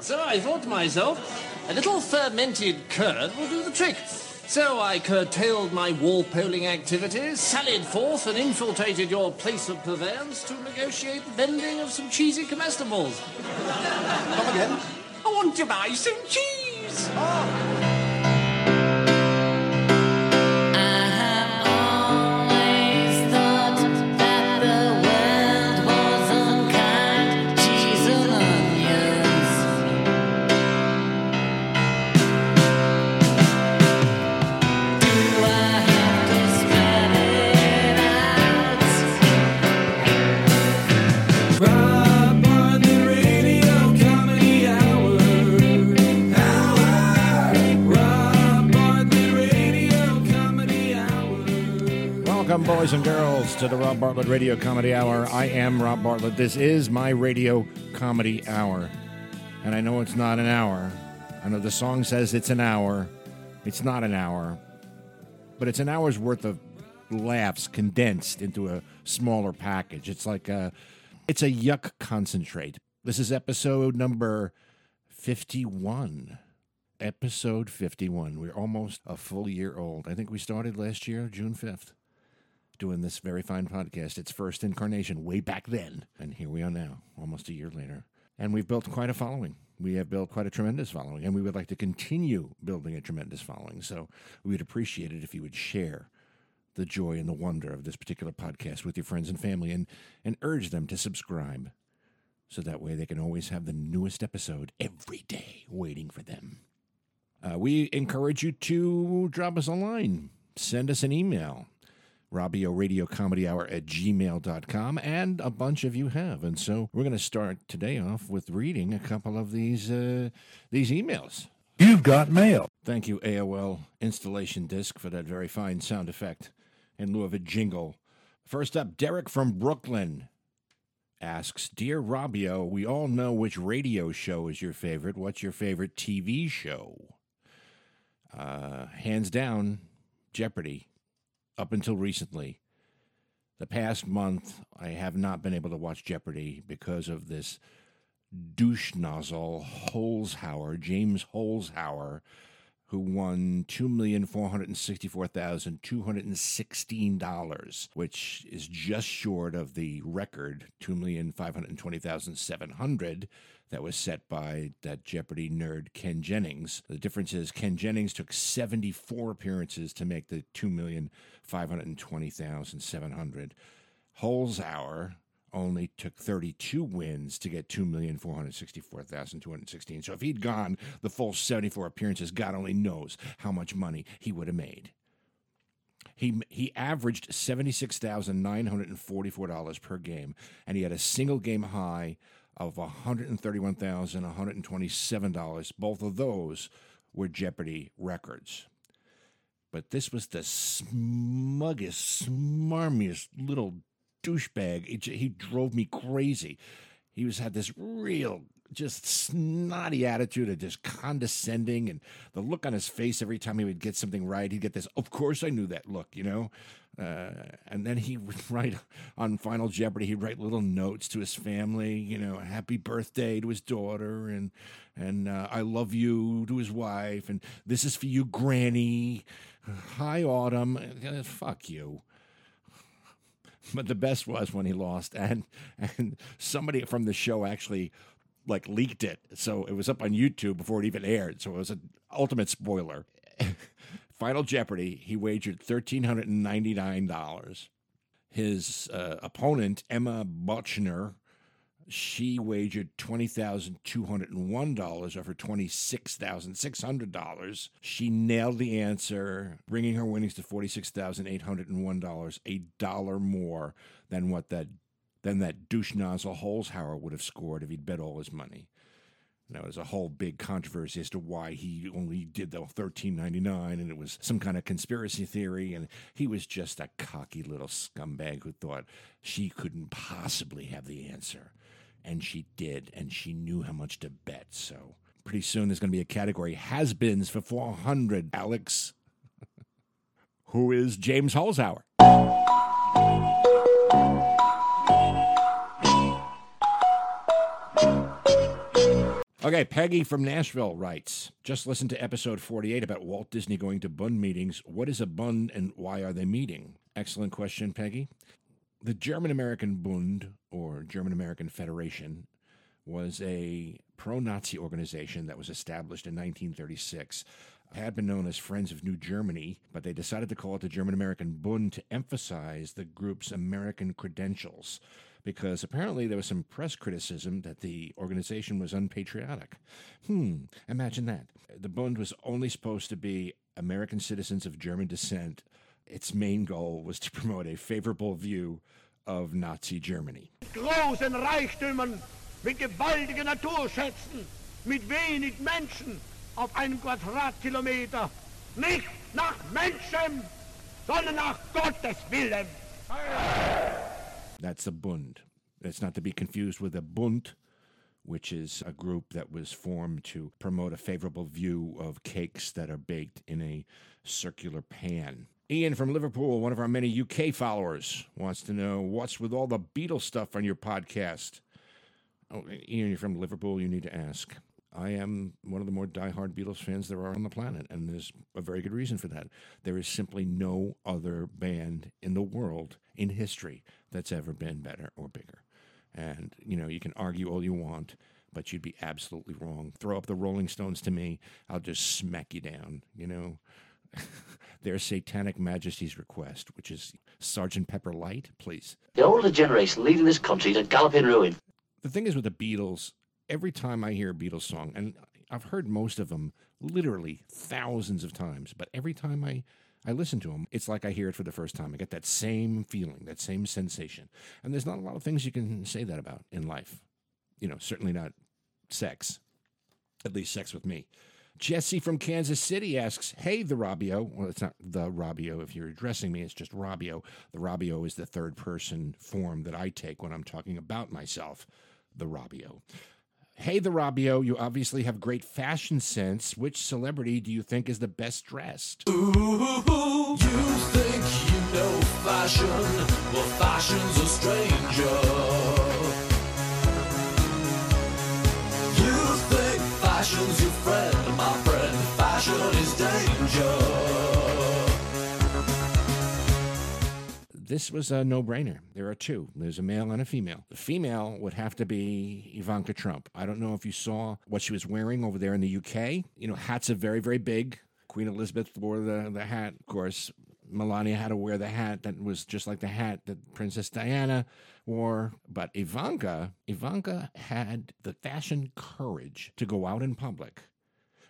So I thought to myself, a little fermented curd will do the trick. So I curtailed my wall-poling activities, sallied forth and infiltrated your place of purveyance to negotiate the vending of some cheesy comestibles. Come again? I want to buy some cheese! Rob boys and girls, to the Rob Bartlett Radio Comedy Hour. I am Rob Bartlett. This is my radio comedy hour. And I know it's not an hour. I know the song says it's an hour. It's not an hour. But it's an hour's worth of laughs condensed into a smaller package. It's like a it's a yuck concentrate. This is episode number 51. Episode 51. We're almost a full year old. I think we started last year, June 5th, doing this very fine podcast. Its first incarnation way back then. And here we are now, almost a year later. And we've built quite a following. We have built quite a tremendous following, and we would like to continue building a tremendous following. So we would appreciate it if you would share the joy and the wonder of this particular podcast with your friends and family and, and urge them to subscribe so that way they can always have the newest episode every day waiting for them. Uh, we encourage you to drop us a line, send us an email, Robio Radio Comedy Hour at gmail.com, and a bunch of you have. And so we're going to start today off with reading a couple of these, uh, these emails. You've got mail. Thank you, AOL Installation Disc, for that very fine sound effect in lieu of a jingle. First up, Derek from Brooklyn asks Dear Robio, we all know which radio show is your favorite. What's your favorite TV show? Uh, hands down, Jeopardy, up until recently, the past month, I have not been able to watch Jeopardy because of this douche nozzle Holzhauer, James Holzhauer, who won $2,464,216, which is just short of the record, 2520700 that was set by that Jeopardy nerd Ken Jennings. The difference is Ken Jennings took seventy-four appearances to make the two million five hundred twenty thousand seven hundred. Holzhauer only took 32 wins to get 2,464,216. So if he'd gone the full 74 appearances, God only knows how much money he would have made. He he averaged $76,944 per game and he had a single game high of $131,127. Both of those were Jeopardy records. But this was the smuggest, smarmiest little douchebag. He, he drove me crazy. He was had this real, just snotty attitude and just condescending, and the look on his face every time he would get something right, he'd get this. Of course, I knew that look, you know. Uh, and then he would write on Final Jeopardy. He'd write little notes to his family, you know, happy birthday to his daughter, and and uh, I love you to his wife, and this is for you, Granny. Hi, Autumn. Uh, fuck you. But the best was when he lost, and and somebody from the show actually like leaked it, so it was up on YouTube before it even aired. So it was an ultimate spoiler. Final Jeopardy, he wagered thirteen hundred and ninety nine dollars. His uh, opponent Emma Boettcher, she wagered twenty thousand two hundred and one dollars of her twenty six thousand six hundred dollars. She nailed the answer, bringing her winnings to forty six thousand eight hundred and one dollars, a dollar more than what that than that douche nozzle Holzhauer would have scored if he'd bet all his money. Now, there's a whole big controversy as to why he only did the 13.99, and it was some kind of conspiracy theory, and he was just a cocky little scumbag who thought she couldn't possibly have the answer, and she did, and she knew how much to bet. So pretty soon there's going to be a category has-beens for 400. Alex, who is James Holzhauer? Okay, Peggy from Nashville writes Just listen to episode 48 about Walt Disney going to Bund meetings. What is a Bund and why are they meeting? Excellent question, Peggy. The German American Bund, or German American Federation, was a pro Nazi organization that was established in 1936. Had been known as Friends of New Germany, but they decided to call it the German American Bund to emphasize the group's American credentials because apparently there was some press criticism that the organization was unpatriotic. Hmm, imagine that. The Bund was only supposed to be American citizens of German descent. Its main goal was to promote a favorable view of Nazi Germany. großen Reichtümern, mit gewaltigen Naturschätzen, mit wenig Menschen auf einem Quadratkilometer. Nicht nach Menschen, sondern nach Gottes Willen. That's a Bund. It's not to be confused with a Bund, which is a group that was formed to promote a favorable view of cakes that are baked in a circular pan. Ian from Liverpool, one of our many UK followers, wants to know what's with all the Beatles stuff on your podcast. Oh, Ian, you're from Liverpool. You need to ask. I am one of the more diehard Beatles fans there are on the planet, and there's a very good reason for that. There is simply no other band in the world in history that's ever been better or bigger. And, you know, you can argue all you want, but you'd be absolutely wrong. Throw up the Rolling Stones to me, I'll just smack you down, you know? Their Satanic Majesties request, which is Sergeant Pepper Light, please. The older generation leading this country to galloping ruin. the thing is with the Beatles, every time I hear a Beatles song, and I've heard most of them literally thousands of times, but every time I I listen to them, it's like I hear it for the first time. I get that same feeling, that same sensation. And there's not a lot of things you can say that about in life. You know, certainly not sex. At least sex with me. Jesse from Kansas City asks, Hey, the Robio. Well, it's not the Robio if you're addressing me, it's just Robio. The Robio is the third person form that I take when I'm talking about myself. The Robio. Hey, the Robio, you obviously have great fashion sense. Which celebrity do you think is the best dressed? You think you know fashion? Well, fashion's a stranger. You think fashion's your friend, my friend? Fashion is danger. This was a no brainer. There are two there's a male and a female. The female would have to be Ivanka Trump. I don't know if you saw what she was wearing over there in the UK. You know, hats are very, very big. Queen Elizabeth wore the, the hat, of course. Melania had to wear the hat that was just like the hat that Princess Diana wore. But Ivanka, Ivanka had the fashion courage to go out in public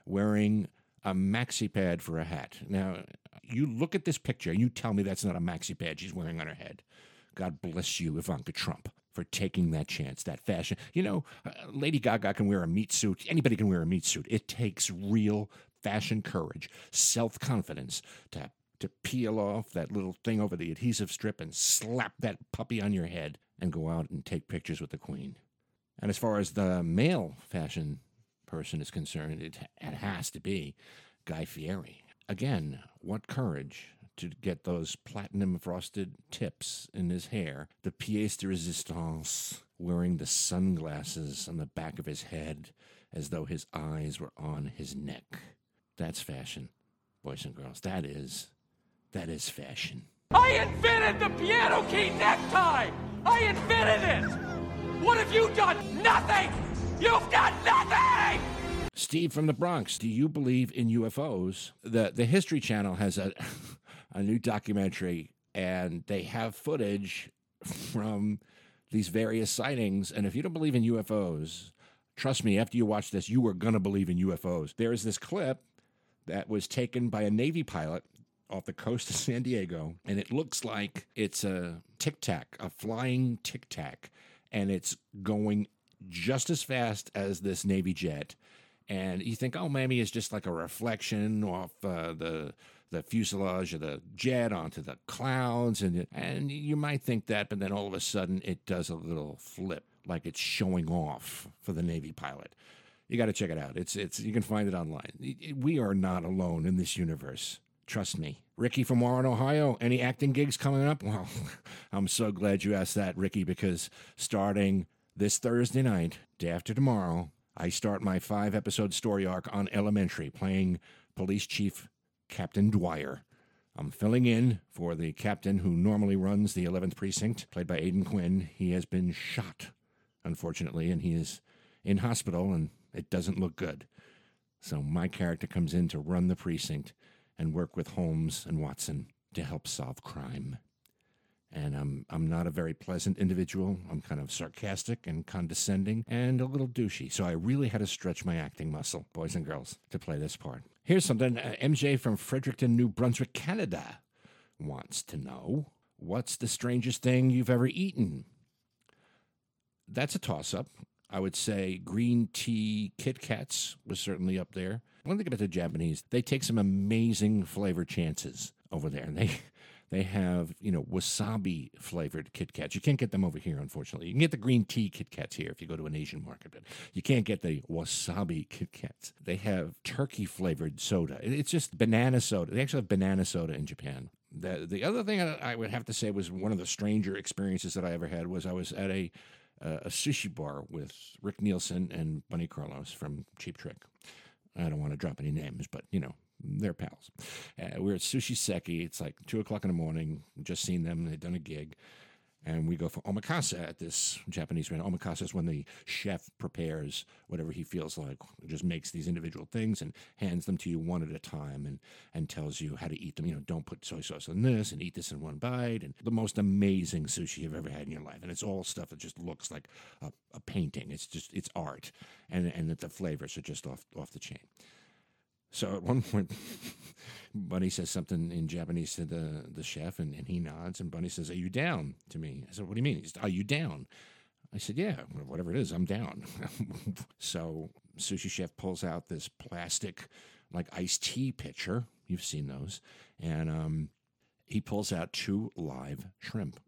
wearing a maxi pad for a hat. Now, you look at this picture and you tell me that's not a maxi pad she's wearing on her head. God bless you, Ivanka Trump, for taking that chance, that fashion. You know, uh, Lady Gaga can wear a meat suit. Anybody can wear a meat suit. It takes real fashion courage, self confidence to to peel off that little thing over the adhesive strip and slap that puppy on your head and go out and take pictures with the queen. And as far as the male fashion person is concerned, it, it has to be Guy Fieri. Again, what courage to get those platinum frosted tips in his hair, the pièce de résistance, wearing the sunglasses on the back of his head as though his eyes were on his neck. That's fashion, boys and girls. That is, that is fashion. I invented the piano key necktie! I invented it! What have you done? Nothing! You've done nothing! Steve from the Bronx, do you believe in UFOs? The the History Channel has a a new documentary and they have footage from these various sightings and if you don't believe in UFOs, trust me, after you watch this, you are going to believe in UFOs. There is this clip that was taken by a Navy pilot off the coast of San Diego, and it looks like it's a tic tac, a flying tic tac, and it's going just as fast as this Navy jet. And you think, oh, maybe it's just like a reflection off uh, the the fuselage of the jet onto the clouds, and and you might think that, but then all of a sudden it does a little flip, like it's showing off for the Navy pilot. You got to check it out. It's it's you can find it online. We are not alone in this universe. Trust me. Ricky from Warren, Ohio. Any acting gigs coming up? Well, I'm so glad you asked that, Ricky, because starting this Thursday night, day after tomorrow, I start my five episode story arc on Elementary, playing Police Chief Captain Dwyer. I'm filling in for the captain who normally runs the 11th precinct, played by Aidan Quinn. He has been shot, unfortunately, and he is in hospital, and it doesn't look good. So my character comes in to run the precinct and work with Holmes and Watson to help solve crime. And I'm I'm not a very pleasant individual. I'm kind of sarcastic and condescending and a little douchey. So I really had to stretch my acting muscle, boys and girls, to play this part. Here's something uh, MJ from Fredericton, New Brunswick, Canada wants to know. What's the strangest thing you've ever eaten? That's a toss up. I would say green tea Kit Kats was certainly up there. One thing about the Japanese, they take some amazing flavor chances over there. And they they have, you know, wasabi flavored Kit Kats. You can't get them over here, unfortunately. You can get the green tea Kit Kats here if you go to an Asian market, but you can't get the wasabi Kit Kats. They have turkey flavored soda. It's just banana soda. They actually have banana soda in Japan. The, the other thing I would have to say was one of the stranger experiences that I ever had was I was at a uh, a sushi bar with Rick Nielsen and Bunny Carlos from Cheap Trick. I don't want to drop any names, but you know, they're pals. Uh, we're at Sushi Seki. It's like two o'clock in the morning. Just seen them. They've done a gig. And we go for omakase at this Japanese restaurant. Omakase is when the chef prepares whatever he feels like, just makes these individual things and hands them to you one at a time and, and tells you how to eat them. You know, don't put soy sauce on this and eat this in one bite. And the most amazing sushi you've ever had in your life. And it's all stuff that just looks like a, a painting. It's just, it's art. And, and that the flavors are just off, off the chain. So at one point, Bunny says something in Japanese to the, the chef, and, and he nods. And Bunny says, Are you down to me? I said, What do you mean? He said, Are you down? I said, Yeah, whatever it is, I'm down. so sushi chef pulls out this plastic, like iced tea pitcher. You've seen those. And um, he pulls out two live shrimp.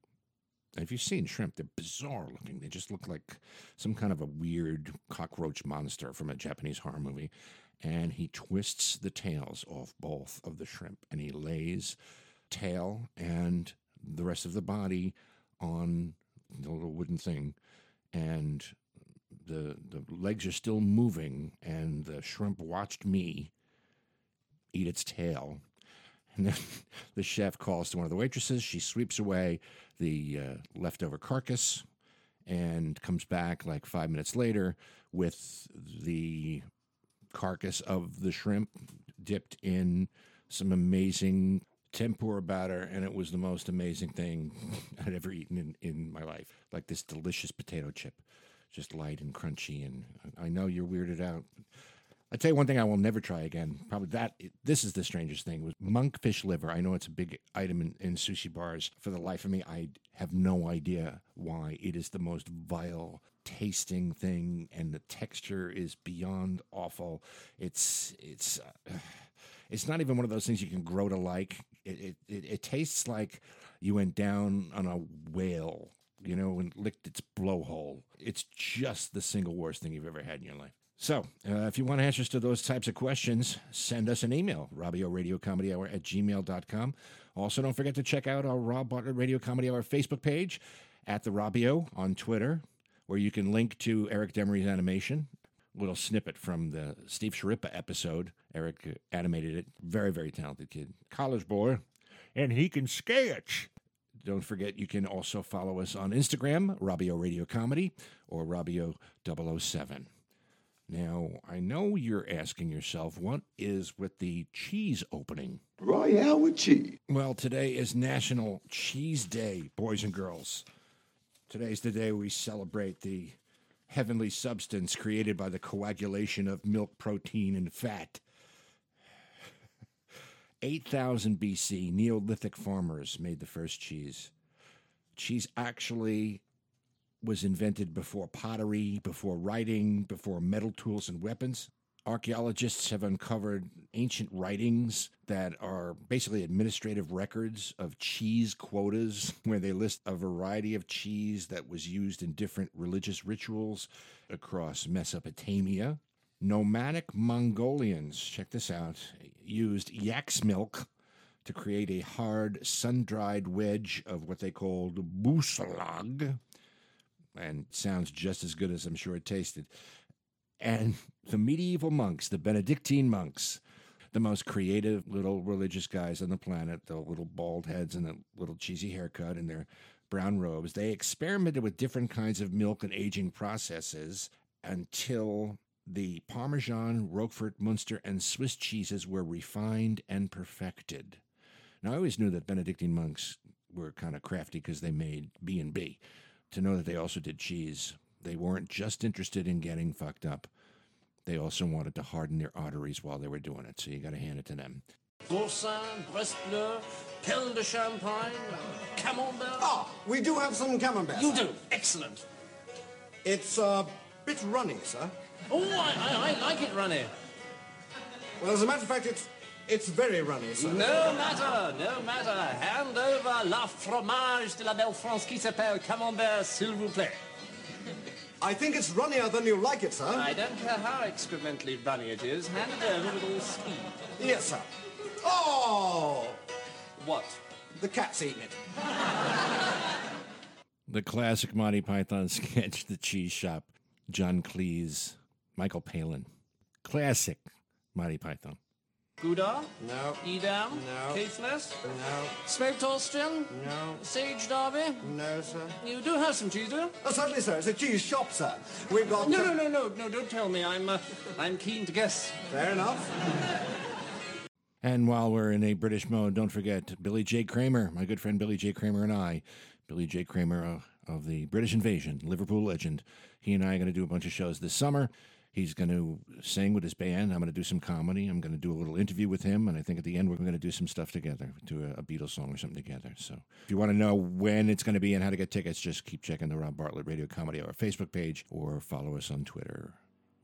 If you've seen shrimp, they're bizarre looking. They just look like some kind of a weird cockroach monster from a Japanese horror movie. And he twists the tails off both of the shrimp and he lays tail and the rest of the body on the little wooden thing. And the the legs are still moving and the shrimp watched me eat its tail and then the chef calls to one of the waitresses. She sweeps away the uh, leftover carcass and comes back like five minutes later with the carcass of the shrimp dipped in some amazing tempura batter. And it was the most amazing thing I'd ever eaten in, in my life. Like this delicious potato chip, just light and crunchy. And I know you're weirded out. I tell you one thing I will never try again. Probably that. This is the strangest thing was monkfish liver. I know it's a big item in, in sushi bars. For the life of me, I have no idea why it is the most vile tasting thing, and the texture is beyond awful. It's it's uh, it's not even one of those things you can grow to like. It it, it, it tastes like you went down on a whale, you know, and licked its blowhole. It's just the single worst thing you've ever had in your life. So, uh, if you want answers to those types of questions, send us an email, Robio Radio Comedy Hour at gmail.com. Also, don't forget to check out our Rob Bartlett Radio Comedy Hour Facebook page at the Robio on Twitter, where you can link to Eric Demery's animation. Little snippet from the Steve Sharippa episode. Eric animated it. Very, very talented kid. College boy. And he can sketch. Don't forget, you can also follow us on Instagram, Robio Radio Comedy, or Robio 007. Now, I know you're asking yourself, what is with the cheese opening? Royale with cheese. Well, today is National Cheese Day, boys and girls. Today's the day we celebrate the heavenly substance created by the coagulation of milk protein and fat. 8000 BC, Neolithic farmers made the first cheese. Cheese actually was invented before pottery, before writing, before metal tools and weapons. Archaeologists have uncovered ancient writings that are basically administrative records of cheese quotas, where they list a variety of cheese that was used in different religious rituals across Mesopotamia. Nomadic Mongolians, check this out, used yak's milk to create a hard, sun dried wedge of what they called byaslag and sounds just as good as I'm sure it tasted. and the medieval monks, the Benedictine monks, the most creative little religious guys on the planet, the little bald heads and the little cheesy haircut and their brown robes, they experimented with different kinds of milk and aging processes until the Parmesan, Roquefort, Munster, and Swiss cheeses were refined and perfected. Now, I always knew that Benedictine monks were kind of crafty because they made B and B. To know that they also did cheese, they weren't just interested in getting fucked up. They also wanted to harden their arteries while they were doing it. So you got to hand it to them. Boursin, Bresse Bleu, Perle de Champagne, Camembert. Ah, we do have some camembert. You do. Excellent. It's a bit runny, sir. Oh, I, I, I like it, Runny. Well, as a matter of fact, it's it's very runny, sir. No matter, no matter. Hand over la fromage de la belle France qui s'appelle Camembert, s'il vous plaît. I think it's runnier than you like it, sir. I don't care how excrementally runny it is. Hand it over with all speed. Yes, sir. Oh, What? the cat's eaten it. The classic Monty Python sketch, The Cheese Shop, John Cleese, Michael Palin. Classic Monty Python. Gouda? No, Edam? No. Caithness? no, Smoked Austrian? no, Sage Derby? no, sir. You do have some cheese, do you? Oh, certainly, sir. It's a cheese shop, sir. We've got. No, no, no, no, no, don't tell me. I'm, uh, I'm keen to guess. Fair enough. And while we're in a British mode, don't forget Billy J. Kramer, my good friend Billy J. Kramer and I. Billy J. Kramer uh, of the British Invasion, Liverpool legend. He and I are going to do a bunch of shows this summer. He's going to sing with his band. I'm going to do some comedy. I'm going to do a little interview with him. And I think at the end, we're going to do some stuff together, do a, a Beatles song or something together. So if you want to know when it's going to be and how to get tickets, just keep checking the Rob Bartlett Radio Comedy Hour Facebook page or follow us on Twitter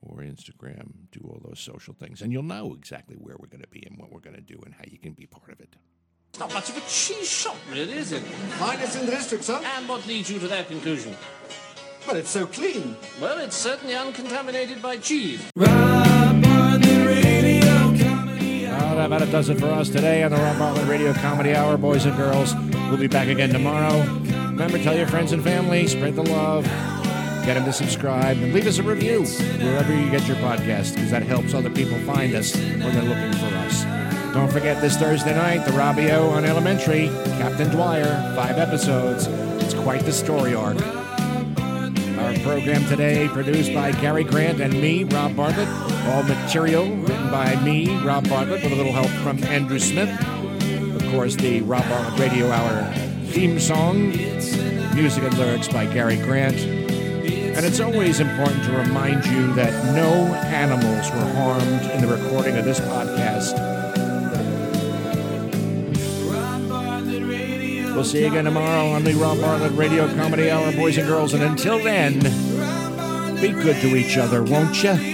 or Instagram. Do all those social things. And you'll know exactly where we're going to be and what we're going to do and how you can be part of it. It's not much of a cheese shop, really, is it? Finest in the district, sir. And what leads you to that conclusion? But it's so clean. Well, it's certainly uncontaminated by cheese. Well, that about it does it for us today on the Rob Bartlett Radio Comedy Hour, boys and girls. We'll be back again tomorrow. Remember, tell your friends and family, spread the love, get them to subscribe, and leave us a review wherever you get your podcast, because that helps other people find us when they're looking for us. Don't forget this Thursday night, the Robio on Elementary, Captain Dwyer, five episodes. It's quite the story arc. Program today produced by Gary Grant and me, Rob Bartlett. All material written by me, Rob Bartlett, with a little help from Andrew Smith. Of course, the Rob Bartlett Radio Hour theme song, music and lyrics by Gary Grant. And it's always important to remind you that no animals were harmed in the recording of this podcast. We'll see you again tomorrow on the Rob Bartlett Radio Comedy Hour, boys and girls. And until then, be good to each other, won't you?